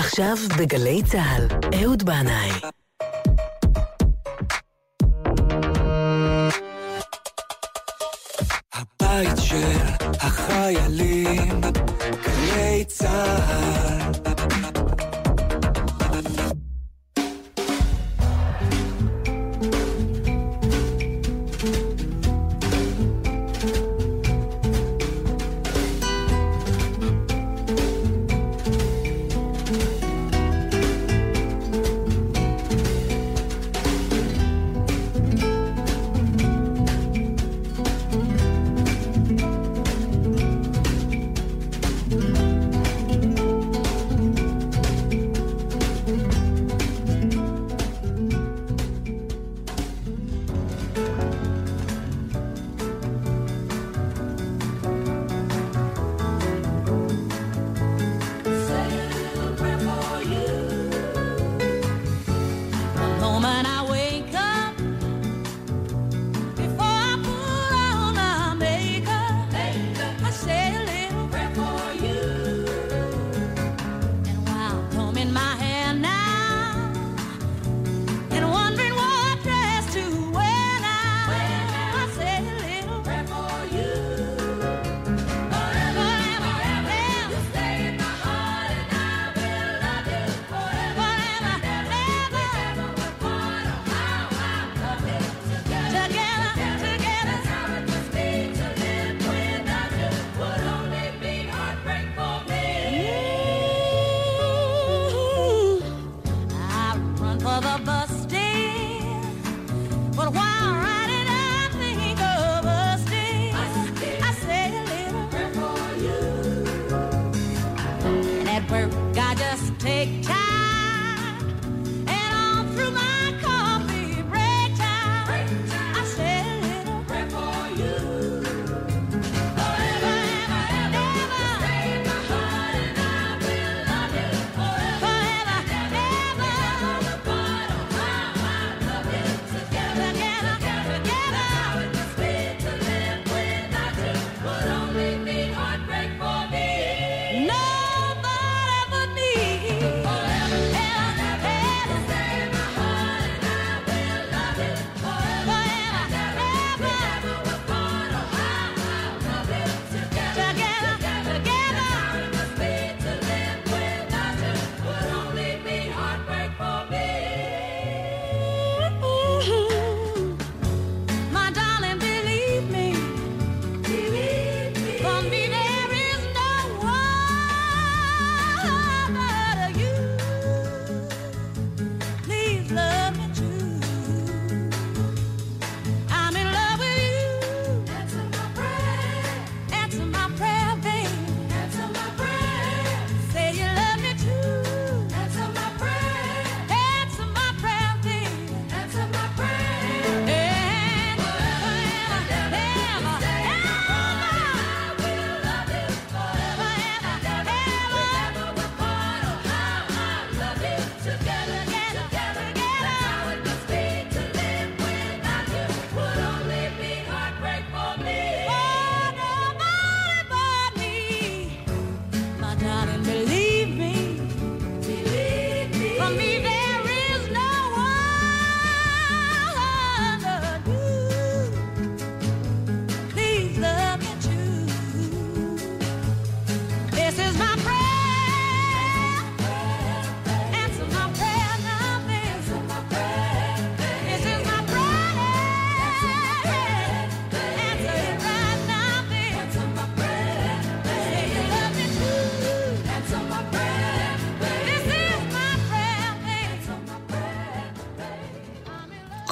עכשיו בגלי צה"ל, אהוד בנאי. הבית של החיילים,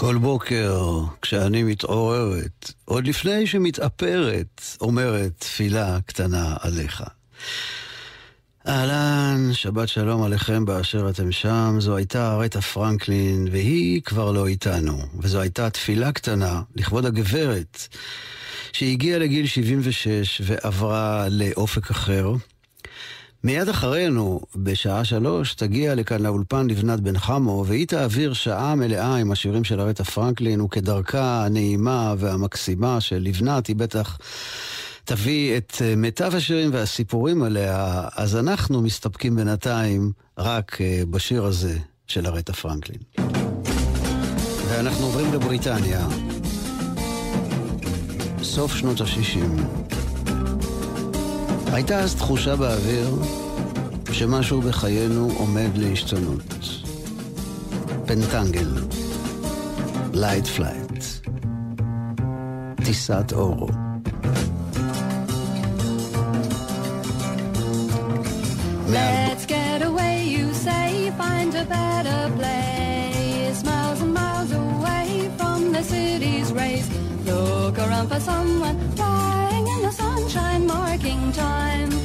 כל בוקר כשאני מתעוררת, עוד לפני שמתאפרת, אומרת תפילה קטנה עליך. אהלן, שבת שלום עליכם באשר אתם שם. זו הייתה רטה פרנקלין, והיא כבר לא איתנו. וזו הייתה תפילה קטנה לכבוד הגברת, שהגיעה לגיל 76 ועברה לאופק אחר. מיד אחרינו, בשעה שלוש, תגיע לכאן לאולפן לבנת בן חמו, והיא תעביר שעה מלאה עם השירים של ארטה פרנקלין, וכדרכה הנעימה והמקסימה של לבנת, היא בטח תביא את אה, מיטב השירים והסיפורים עליה, אז אנחנו מסתפקים בינתיים רק אה, בשיר הזה של ארטה פרנקלין. ואנחנו עוברים לבריטניה, סוף שנות ה-60. הייתה אז תחושה באוויר שמשהו בחיינו עומד להשתנות. פנטנגל, לייט פלייט, טיסת אור. Let's get away, you say, find a better place. Miles and miles away from the city's race. Look around for someone time.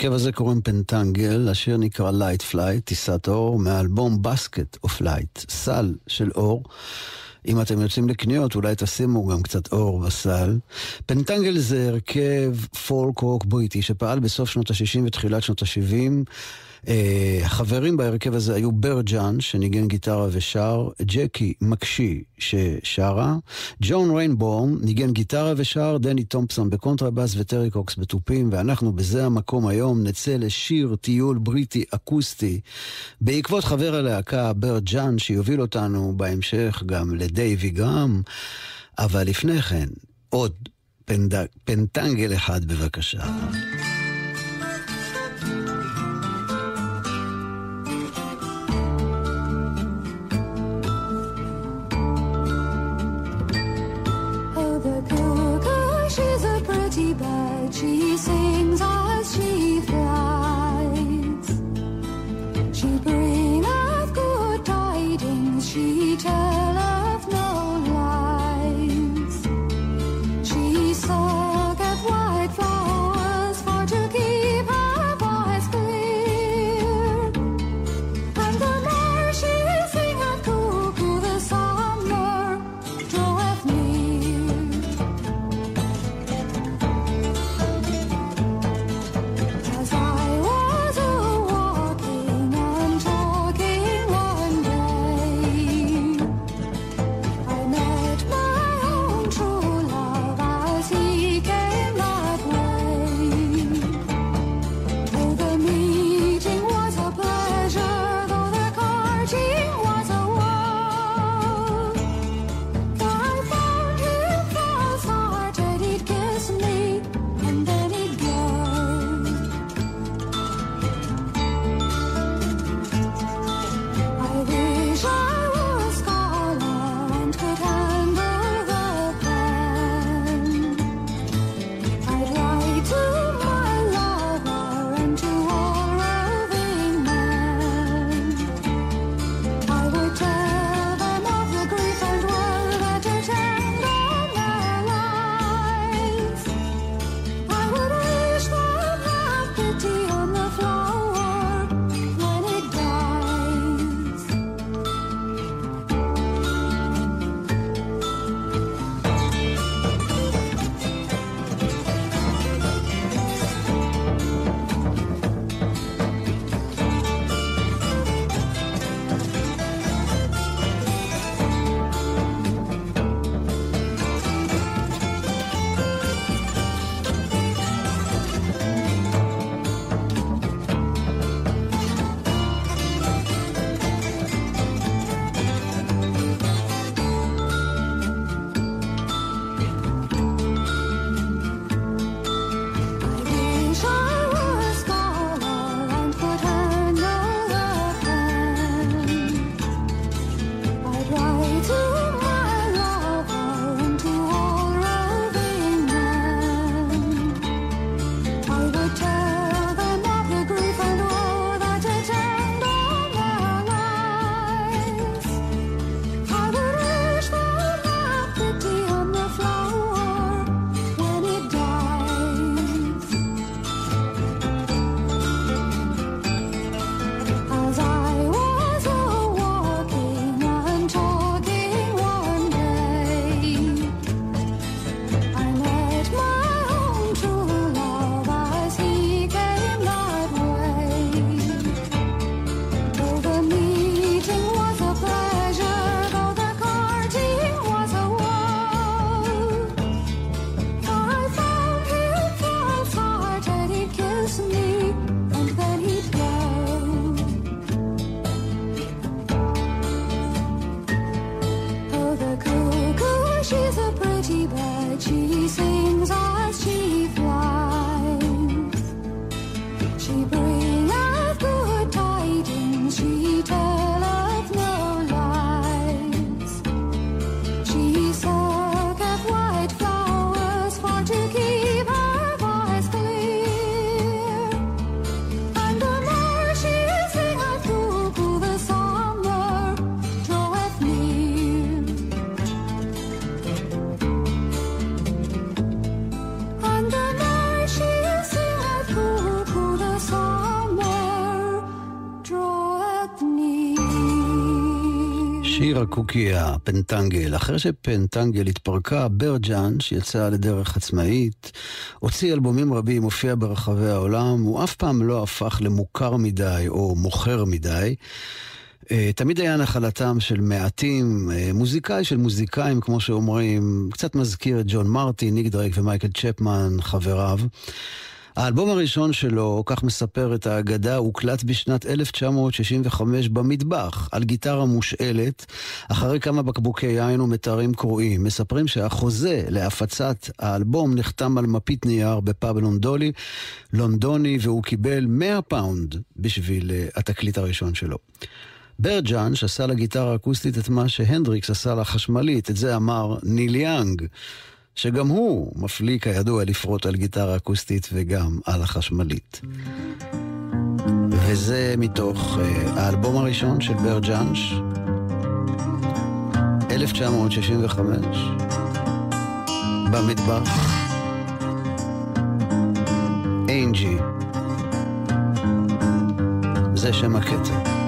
להרכב הזה קוראים פנטנגל, השיר נקרא Light Flight, טיסת אור, מהאלבום Basket of Light, סל של אור. אם אתם יוצאים לקניות, אולי תשימו גם קצת אור בסל. פנטנגל זה הרכב פולק רוק בריטי שפעל בסוף שנות ה-60 ותחילת שנות ה-70. אה, החברים בהרכב הזה היו ברט ג'אנש, שניגן גיטרה ושר, ג'קי מקשיי, ששרה, ג'ון ריינבורן, ניגן גיטרה ושר, דני תומפסון בקונטרבאס וטרי קוקס בתופים, ואנחנו בזה המקום היום נצא לשיר טיול בריטי אקוסטי, בעקבות חבר הלהקה ברג'אן, שיוביל אותנו בהמשך גם לדייווי גרם, אבל לפני כן, עוד פנד... פנטנגל אחד בבקשה. שיר הקוקיה, פנטנגל. אחרי שפנטנגל התפרקה, ברג'אן, שיצא לדרך עצמאית, הוציא אלבומים רבים, הופיע ברחבי העולם, הוא אף פעם לא הפך למוכר מדי או מוכר מדי. אה, תמיד היה נחלתם של מעטים, אה, מוזיקאי של מוזיקאים, כמו שאומרים, קצת מזכיר את ג'ון מרטי, ניק דרייק ומייקל צ'פמן, חבריו. האלבום הראשון שלו, כך מספרת האגדה, הוקלט בשנת 1965 במטבח, על גיטרה מושאלת, אחרי כמה בקבוקי יין ומיתרים קרועים. מספרים שהחוזה להפצת האלבום נחתם על מפית נייר בפאב לונדולי, לונדוני, והוא קיבל 100 פאונד בשביל אה, התקליט הראשון שלו. ברט ג'אנש עשה לגיטרה האקוסטית את מה שהנדריקס עשה לחשמלית, את זה אמר ניל יאנג. שגם הוא מפליא כידוע לפרוט על גיטרה אקוסטית וגם על החשמלית. וזה מתוך uh, האלבום הראשון של ברג'אנש, 1965, במטבח, אינג'י, זה שם הקטע.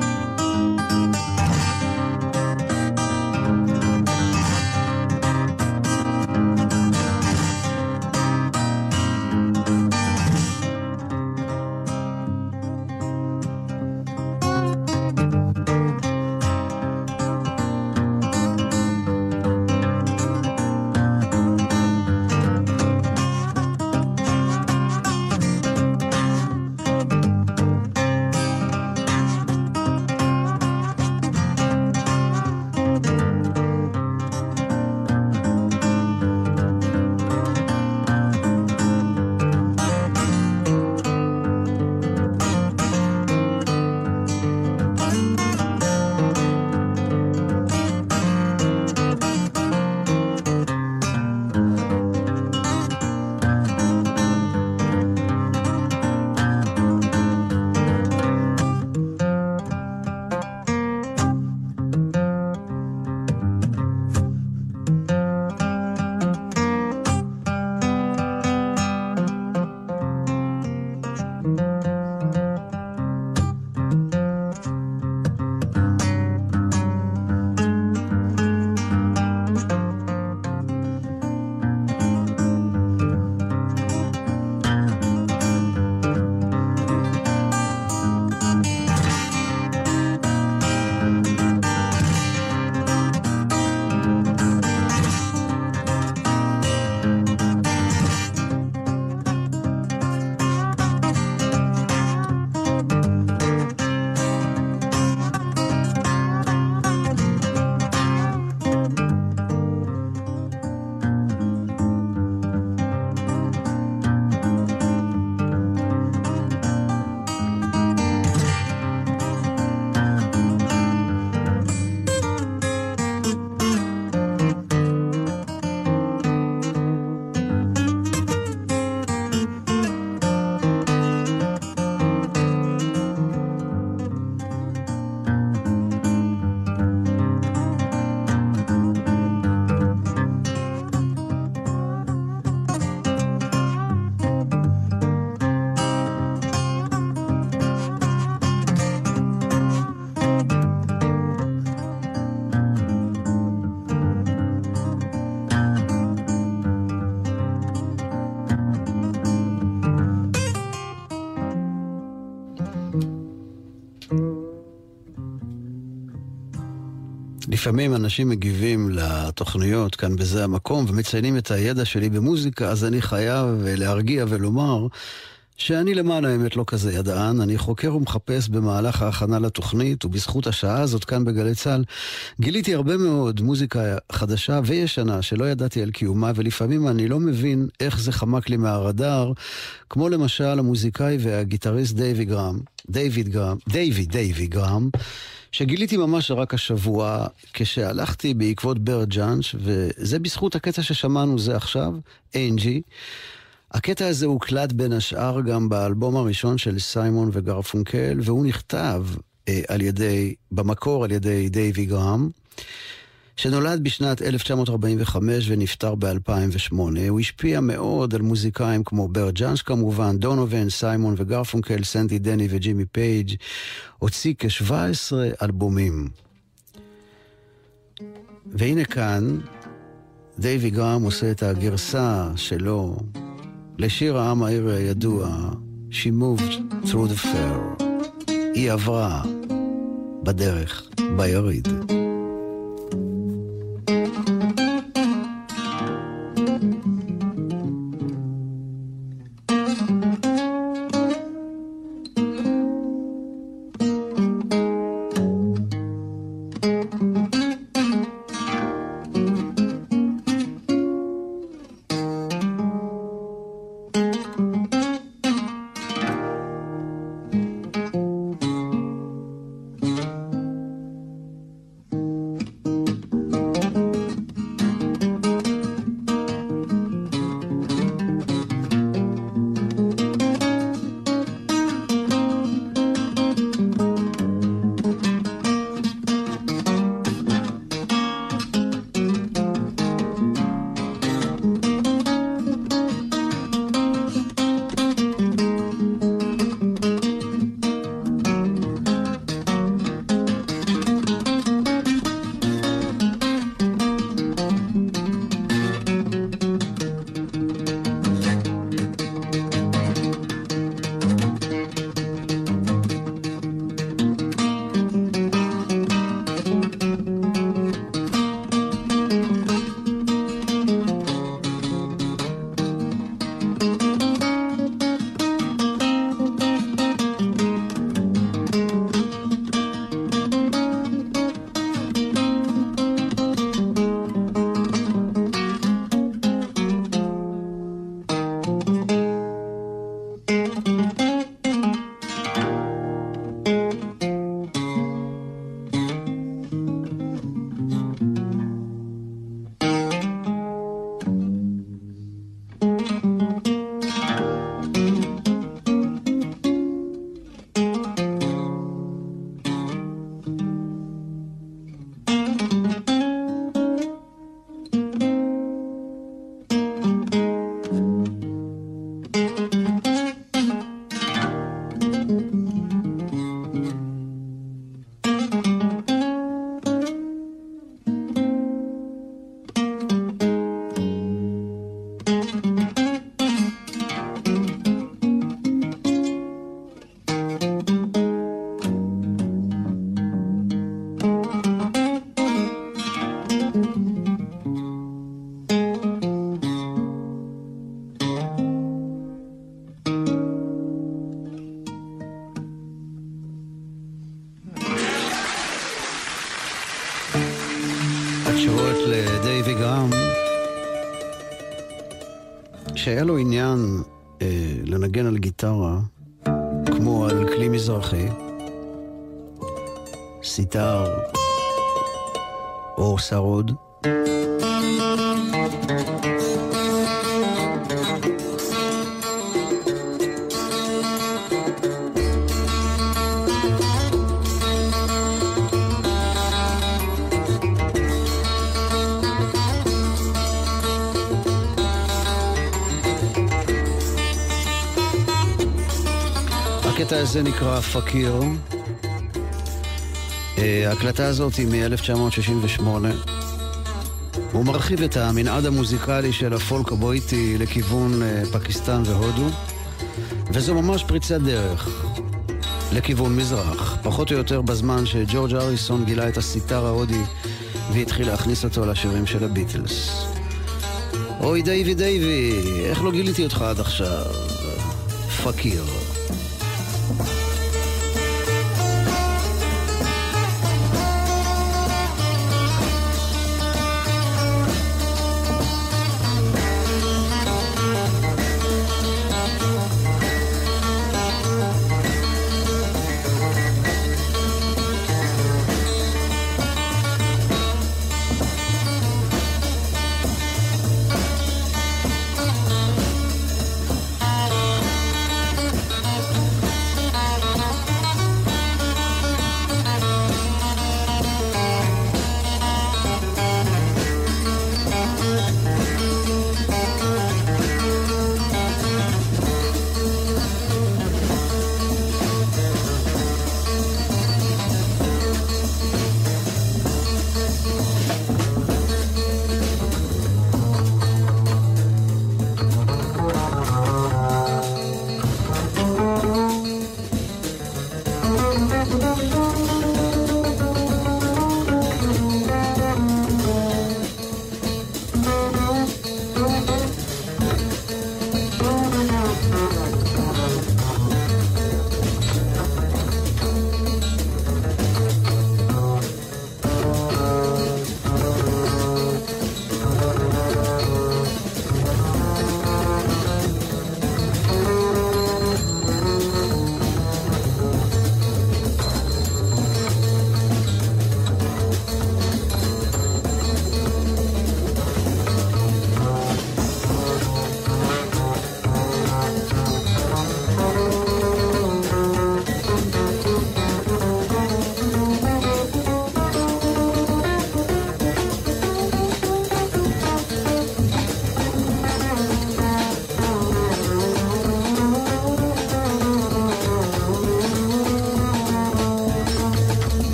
לפעמים אנשים מגיבים לתוכניות כאן בזה המקום ומציינים את הידע שלי במוזיקה, אז אני חייב להרגיע ולומר שאני למען האמת לא כזה ידען, אני חוקר ומחפש במהלך ההכנה לתוכנית, ובזכות השעה הזאת כאן בגלי צה"ל, גיליתי הרבה מאוד מוזיקה חדשה וישנה שלא ידעתי על קיומה, ולפעמים אני לא מבין איך זה חמק לי מהרדאר, כמו למשל המוזיקאי והגיטריסט דייוויד גראם, דייווי גרהאם, דייווי דייווי גרהאם, שגיליתי ממש רק השבוע, כשהלכתי בעקבות ברט ג'אנש, וזה בזכות הקטע ששמענו זה עכשיו, אנג'י. הקטע הזה הוקלט בין השאר גם באלבום הראשון של סיימון וגרפונקל, והוא נכתב אה, על ידי, במקור על ידי דייווי גרהאם. שנולד בשנת 1945 ונפטר ב-2008. הוא השפיע מאוד על מוזיקאים כמו ברט ג'אנש כמובן, דונובן, סיימון וגרפונקל, סנדי דני וג'ימי פייג'. הוציא כ-17 אלבומים. והנה כאן, דייווי גראם עושה את הגרסה שלו לשיר העם העיר הידוע, She moved through the fair. היא עברה בדרך, ביריד. הקשורות לדייווי גראם, שהיה לו עניין אה, לנגן על גיטרה, כמו על כלי מזרחי, סיטר או סרוד. הזה נקרא פקיר. אה, ההקלטה הזאת היא מ-1968. הוא מרחיב את המנעד המוזיקלי של הפולק הבויטי לכיוון אה, פקיסטן והודו, וזו ממש פריצת דרך לכיוון מזרח, פחות או יותר בזמן שג'ורג' אריסון גילה את הסיטר ההודי והתחיל להכניס אותו לשירים של הביטלס. אוי דייווי דייווי, איך לא גיליתי אותך עד עכשיו? פקיר.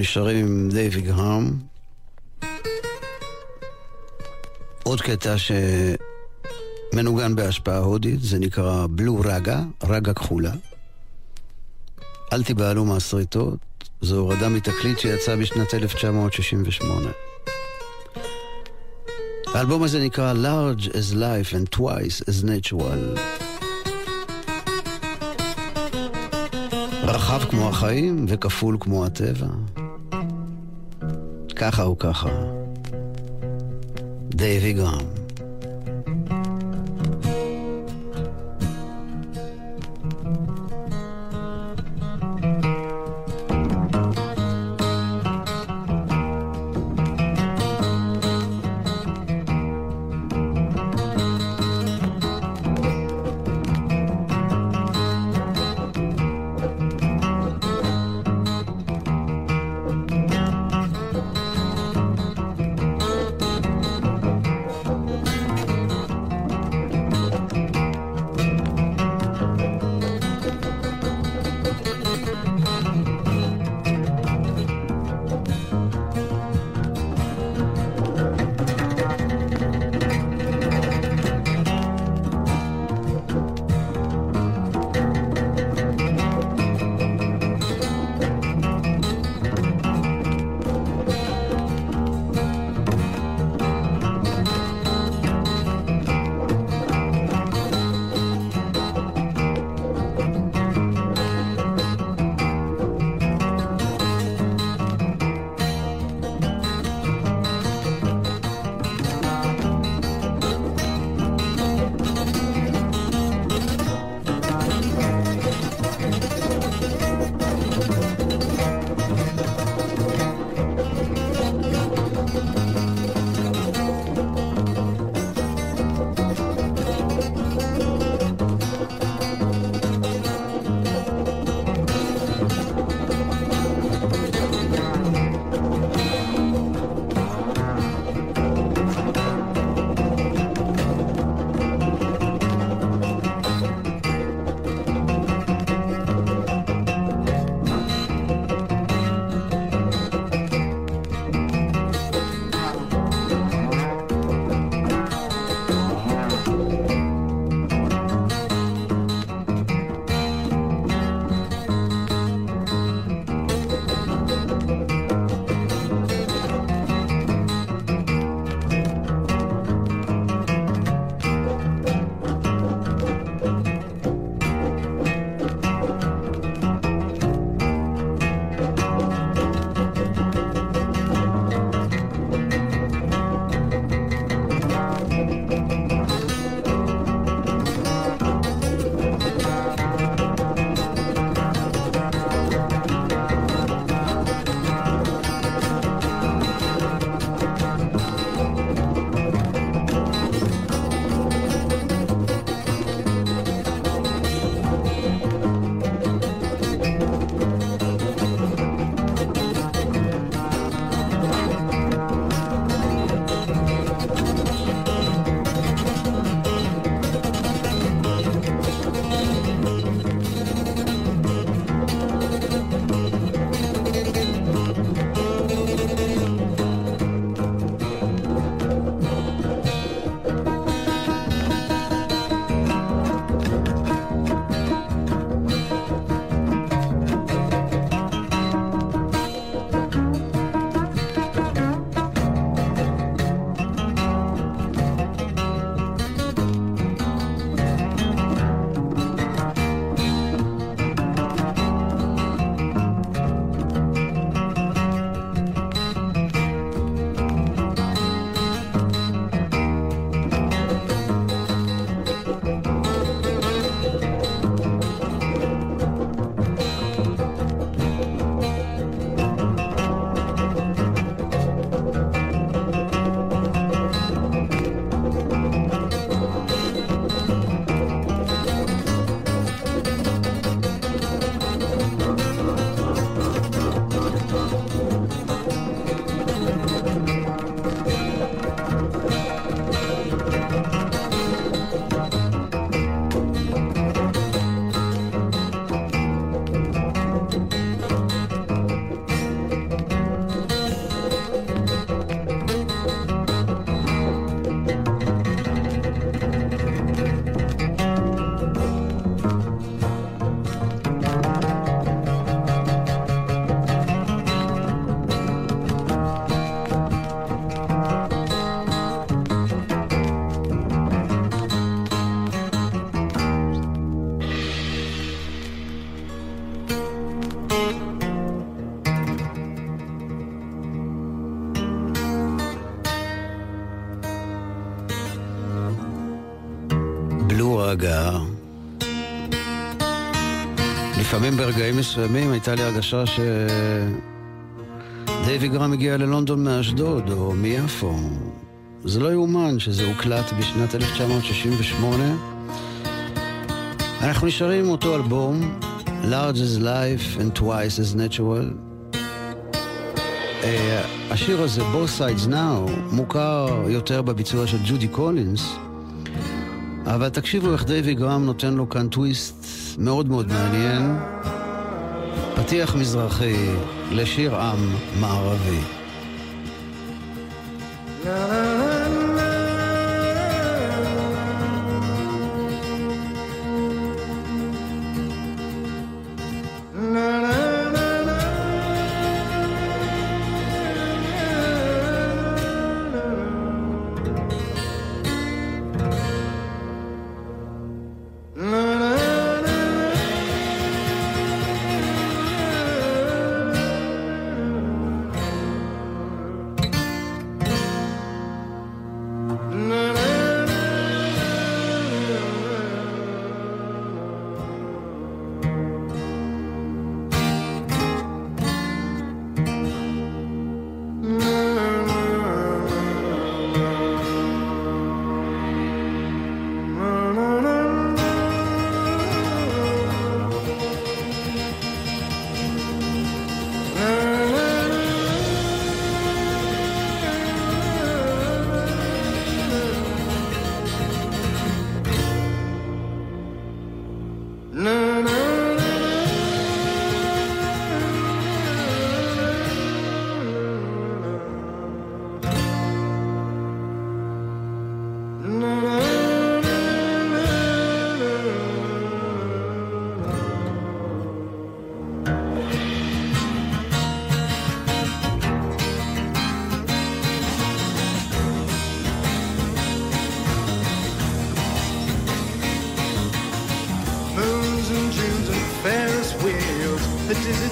נשארים עם דייוויד גרם. עוד קטע שמנוגן בהשפעה הודית, זה נקרא בלו רגה, רגה כחולה. אל תיבהלו מהשריטות, זו הורדה מתקליט שיצא בשנת 1968. האלבום הזה נקרא Large as Life and Twice as Natural. רחב כמו החיים וכפול כמו הטבע. ככה הוא ככה. דייווי גרם. ברגעים מסוימים הייתה לי הרגשה ש... דייווי גרם הגיע ללונדון מאשדוד או מיפו. זה לא יאומן שזה הוקלט בשנת 1968. אנחנו נשארים עם אותו אלבום, Large as Life and Twice as Natural. Uh, השיר הזה, Both Sides Now, מוכר יותר בביצוע של ג'ודי קולינס, אבל תקשיבו איך דייווי גרם נותן לו כאן טוויסט מאוד מאוד מעניין. פתיח מזרחי לשיר עם מערבי. La, la, la.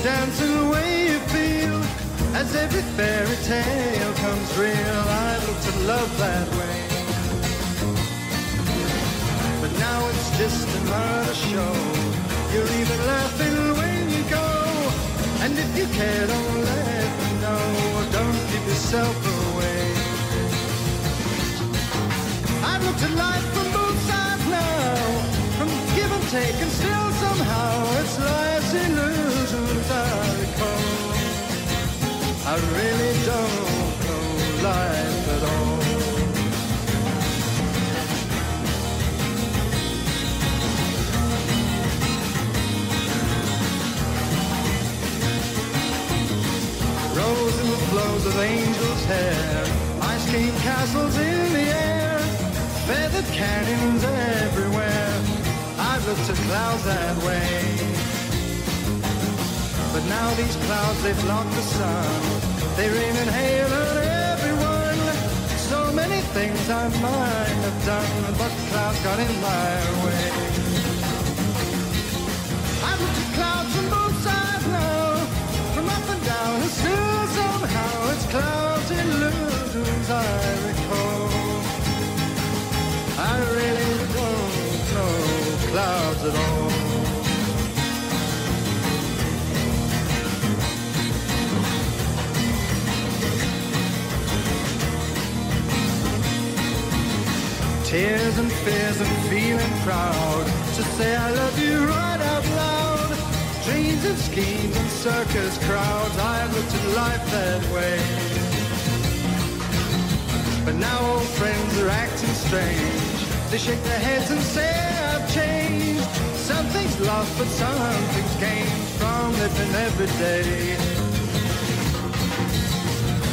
dancing away you feel as every fairy tale comes real. I look to love that way. But now it's just another show. You're even laughing when you go. And if you care, don't let me know. Don't keep yourself away. I've looked at life from both sides now. From give and take, and still somehow it's life's illusion. I really don't know life at all. Rose in the flows of angels' hair, ice cream castles in the air, feathered canyons everywhere. I've looked at clouds that way. But now these clouds, they block the sun. They rain and hail on everyone. So many things I might have done, but clouds got in my way. I look at clouds from both sides now, from up and down, and still somehow it's clouds illusions I recall. I really don't know clouds. tears and fears and feeling proud to say I love you right out loud. Dreams and schemes and circus crowds, I've looked at life that way. But now old friends are acting strange. They shake their heads and say I've changed. Something's lost, but something's gained from living every day.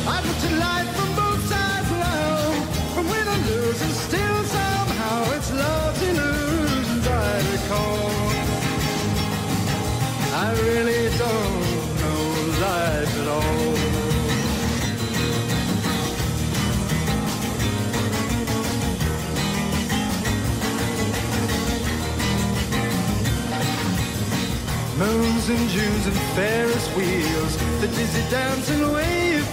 I've looked at life from lose, and still somehow it's love's illusions I recall. I really don't know life at all. Moons and Junes and Ferris wheels, the dizzy dancing waves.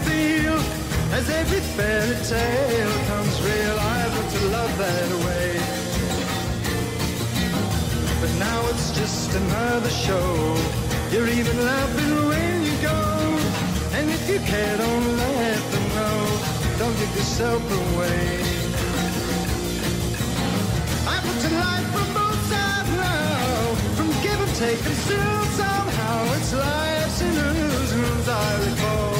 As every fairy tale comes real, I've learned to love that way. But now it's just another show. You're even laughing when you go. And if you care, don't let them know. Don't give yourself away. I put to life from both sides now. From give and take and still somehow it's life's illusions I recall.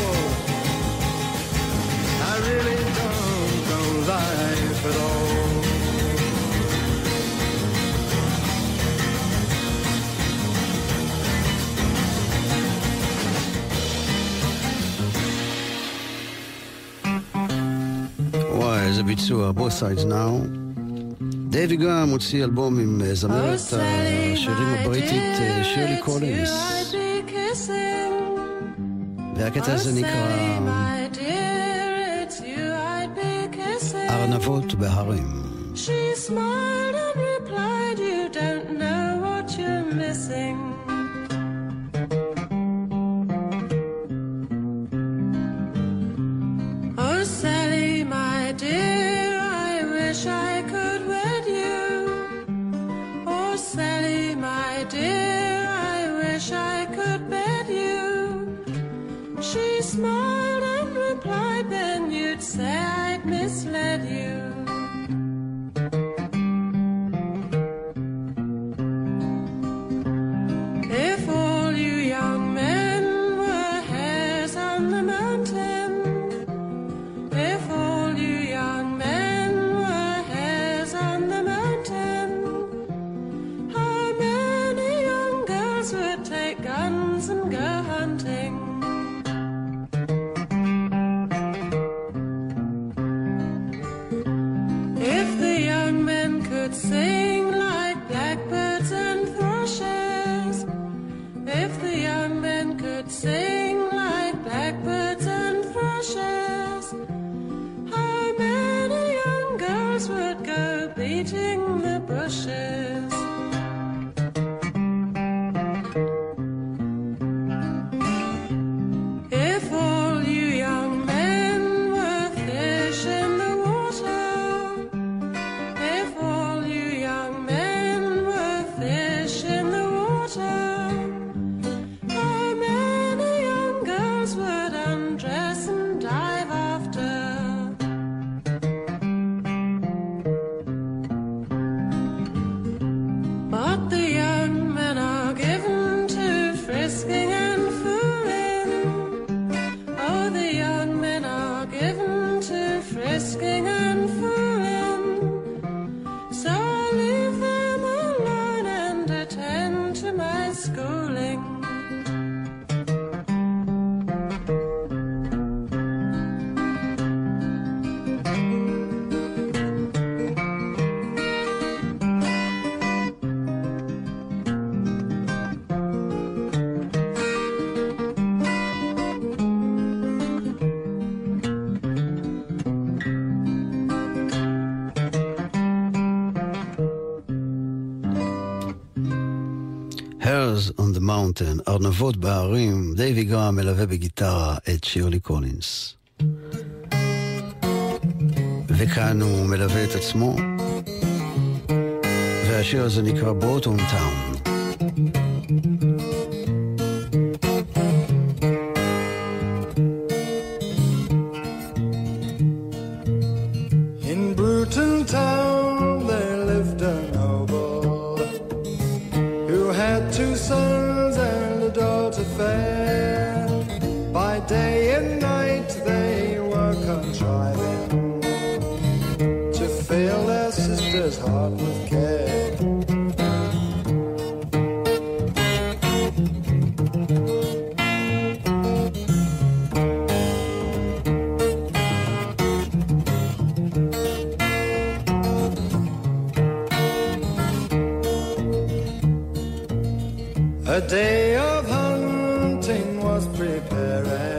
I really don't know life at all. וואי, איזה ביצוע, Both Sides Now. דייווי גם הוציא אלבום עם אה, זמרת השירים הבריטית אה, שירלי קולינס. והקטע הזה נקרא ארנבות בהרים. She smiled ארנבות בהרים, דייווי גרם מלווה בגיטרה את שירלי קולינס. וכאן הוא מלווה את עצמו, והשיר הזה נקרא בוטום טאון. A day of hunting was prepared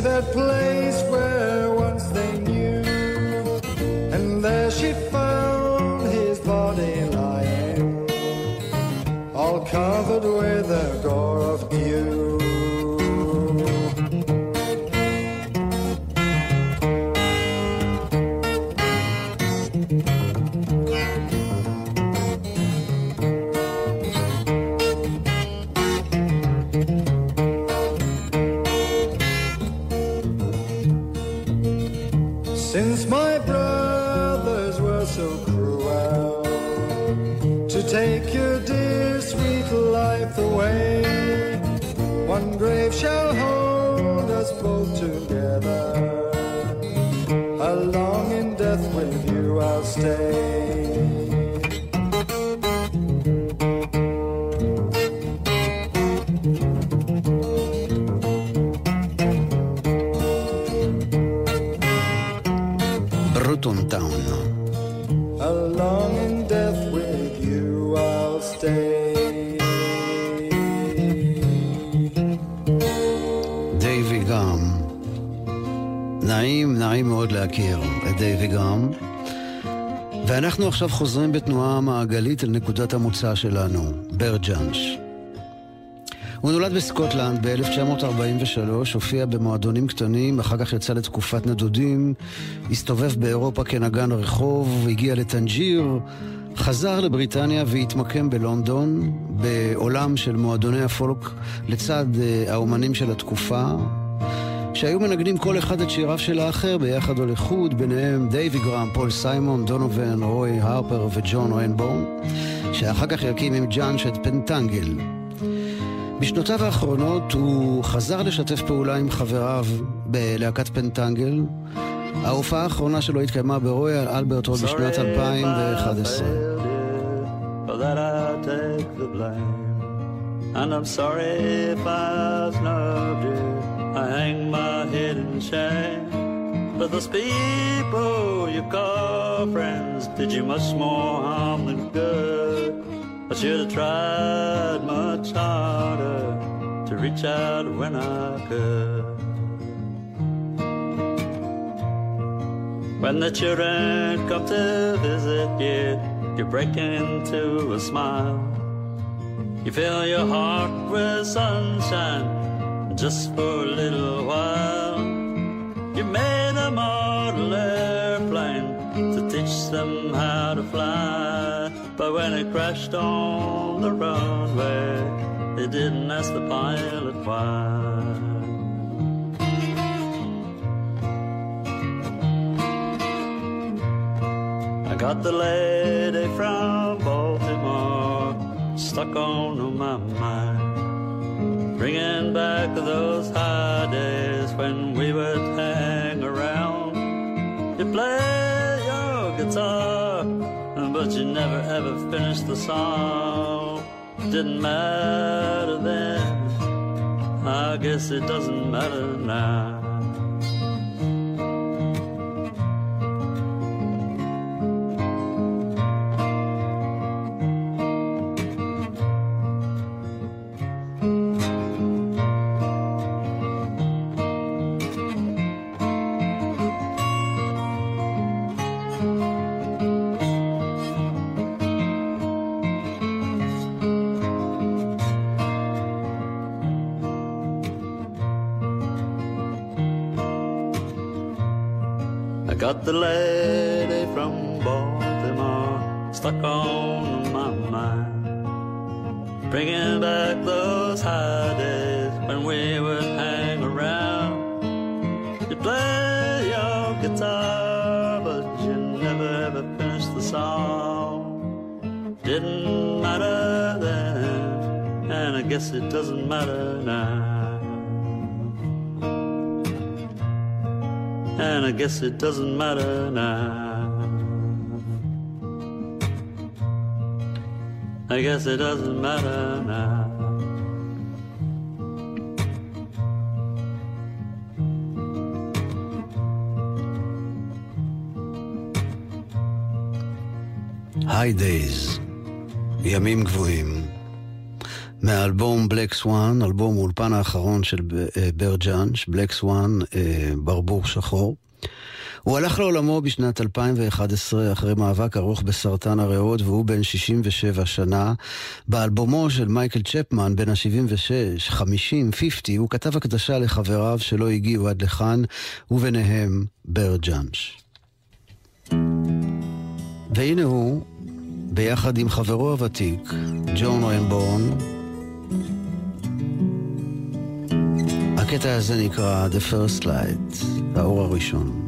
that place עכשיו חוזרים בתנועה מעגלית אל נקודת המוצא שלנו, ברט ג'אנש. הוא נולד בסקוטלנד ב-1943, הופיע במועדונים קטנים, אחר כך יצא לתקופת נדודים, הסתובב באירופה כנגן רחוב, הגיע לטנג'יר, חזר לבריטניה והתמקם בלונדון, בעולם של מועדוני הפולק לצד אה, האומנים של התקופה, שהיו מנגנים כל אחד את שיריו של האחר ביחד או לחוד, ביניהם דייווי גרהאם, פול סיימון, דונובן, רוי הרפר וג'ון רנבורן, שאחר כך יקים עם ג'אנש את פנטנגל. בשנותיו האחרונות הוא חזר לשתף פעולה עם חבריו בלהקת פנטנגל. ההופעה האחרונה שלו התקיימה ברויאל אלברט רוד בשנת 2011. For that I take the blame. And I'm sorry if I snubbed you. I hang my head in shame. But those people you call friends did you much more harm than good. I should have tried much harder to reach out when I could. When the children come to visit you, you break into a smile. You fill your heart with sunshine just for a little while. You made a model airplane to teach them how to fly. But when it crashed on the runway, they didn't ask the pilot why. I got the lady from Baltimore stuck on my mind. Bringing back to those high days when we would hang around. You play your guitar, but you never ever finished the song. Didn't matter then, I guess it doesn't matter now. Got the lady from Baltimore stuck on my mind. Bringing back those high days when we would hang around. You play your guitar, but you never ever finished the song. Didn't matter then, and I guess it doesn't matter now. I guess it doesn't matter now. I guess it doesn't matter now. היי דייז, ימים גבוהים. מהאלבום בלק סוואן, אלבום האולפן האחרון של אה, בר ג'אנש, בלק סוואן, אה, ברבור שחור. הוא הלך לעולמו בשנת 2011 אחרי מאבק ארוך בסרטן הריאות והוא בן 67 שנה. באלבומו של מייקל צ'פמן, בן ה-76, 50, 50, הוא כתב הקדשה לחבריו שלא הגיעו עד לכאן, וביניהם בר ג'אנש. והנה הוא, ביחד עם חברו הוותיק, ג'ון רמבורן, הקטע הזה נקרא The First Light, האור הראשון.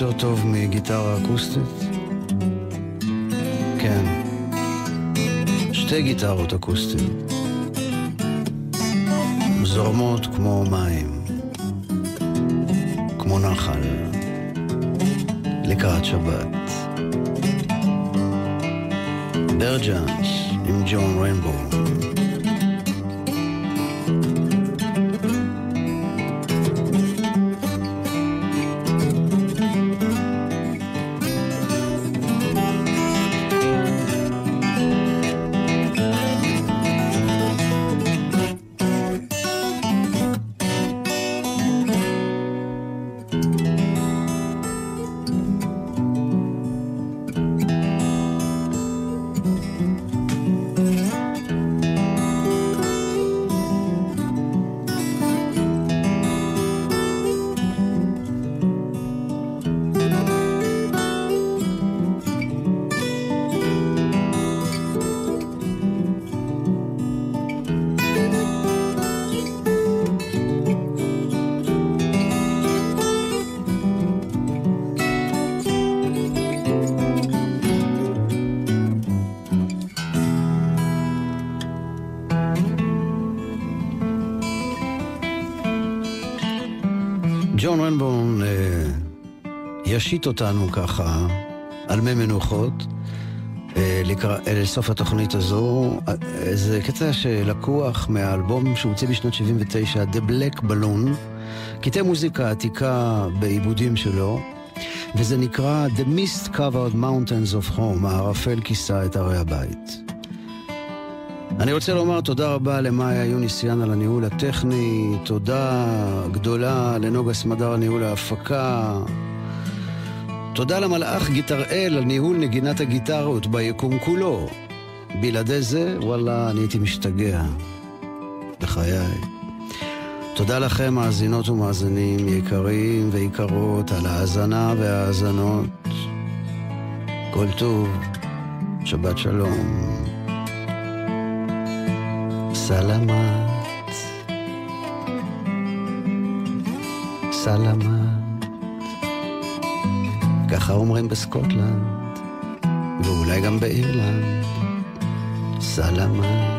יותר טוב מגיטרה אקוסטית? כן. שתי גיטרות אקוסטיות. רנבורן אה, ישית אותנו ככה על מי מנוחות אה, אה, לסוף התוכנית הזו. אה, זה קטע שלקוח מהאלבום שהוציא בשנת 79, The Black Balloon, קטעי מוזיקה עתיקה בעיבודים שלו, וזה נקרא The Mist Covered Mountains of Home, הערפל כיסה את ערי הבית. אני רוצה לומר תודה רבה למאיה יוניסיאן על הניהול הטכני, תודה גדולה לנוגה סמדר על ניהול ההפקה, תודה למלאך גיטראל על ניהול נגינת הגיטרות ביקום כולו. בלעדי זה, וואלה, אני הייתי משתגע. בחיי. תודה לכם, מאזינות ומאזינים יקרים ויקרות, על ההאזנה וההאזנות. כל טוב, שבת שלום. סלמת. סלמת. ככה אומרים בסקוטלנד, ואולי גם באירלנד. סלמת.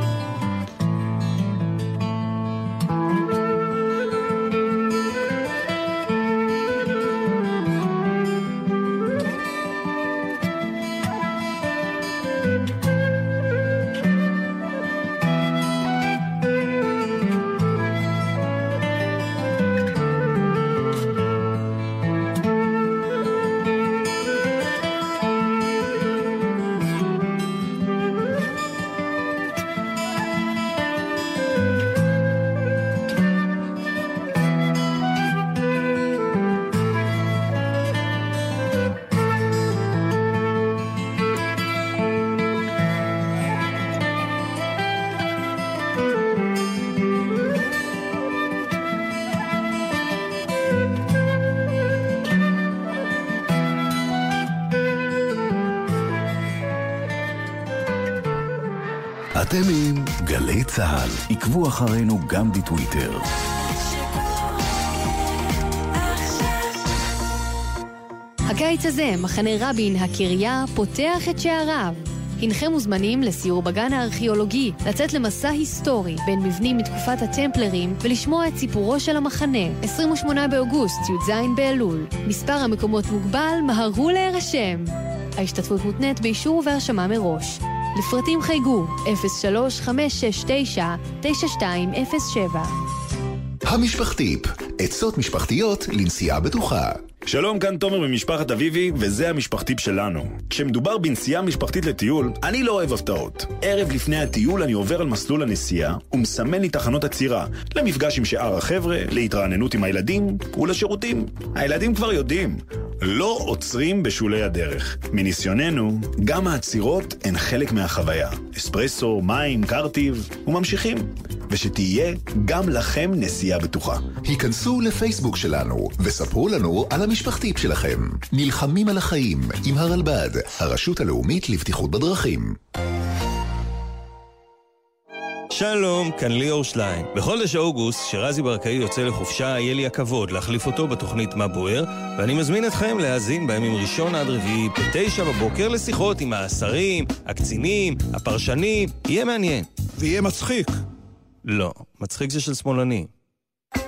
עקבו אחרינו גם בטוויטר. הקיץ הזה, מחנה רבין, הקריה, פותח את שעריו. הנכם מוזמנים לסיור בגן הארכיאולוגי, לצאת למסע היסטורי בין מבנים מתקופת הטמפלרים ולשמוע את סיפורו של המחנה. 28 באוגוסט, י"ז באלול. מספר המקומות מוגבל, מהרו להירשם. ההשתתפות מותנית באישור ובהרשמה מראש. לפרטים חייגו 03-569-9207 המשפחתיפ, עצות משפחתיות לנסיעה בטוחה. שלום, כאן תומר ממשפחת אביבי, וזה המשפחתיפ שלנו. כשמדובר בנסיעה משפחתית לטיול, אני לא אוהב הפתעות. ערב לפני הטיול אני עובר על מסלול הנסיעה, ומסמן לי תחנות עצירה, למפגש עם שאר החבר'ה, להתרעננות עם הילדים, ולשירותים. הילדים כבר יודעים, לא עוצרים בשולי הדרך. מניסיוננו, גם העצירות הן חלק מהחוויה. אספרסו, מים, קרטיב, וממשיכים. ושתהיה גם לכם נסיעה בטוחה. היכנסו לפייסבוק שלנו וספרו לנו על המשפחתיפ שלכם. נלחמים על החיים עם הרלב"ד, הרשות הלאומית לבטיחות בדרכים. שלום, כאן ליאור שליין. בחודש אוגוסט, שרזי ברקאי יוצא לחופשה, יהיה לי הכבוד להחליף אותו בתוכנית מה בוער, ואני מזמין אתכם להאזין בימים ראשון עד רביעי, בתשע בבוקר, לשיחות עם השרים, הקצינים, הפרשנים, יהיה מעניין. ויהיה מצחיק. לא, מצחיק זה של שמאלני.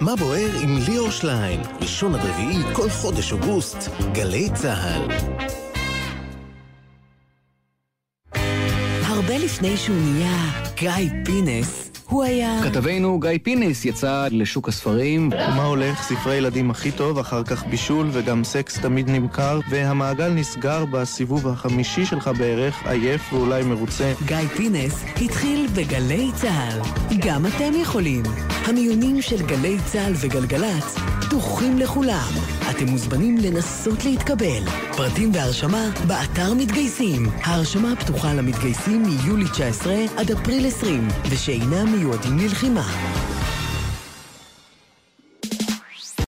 מה בוער עם ליאור שליין, ראשון עד רביעי, כל חודש אוגוסט, גלי צה"ל. הרבה לפני שהוא נהיה גיא פינס, הוא היה... כתבנו גיא פינס יצא לשוק הספרים. מה הולך? ספרי ילדים הכי טוב, אחר כך בישול וגם סקס תמיד נמכר, והמעגל נסגר בסיבוב החמישי שלך בערך, עייף ואולי מרוצה. גיא פינס התחיל בגלי צה"ל. גם אתם יכולים. המיונים של גלי צה"ל וגלגלצ פתוחים לכולם. אתם מוזמנים לנסות להתקבל. פרטים והרשמה באתר מתגייסים. ההרשמה פתוחה למתגייסים מיולי 19 עד אפריל 20, ושאינם מיועדים ללחימה.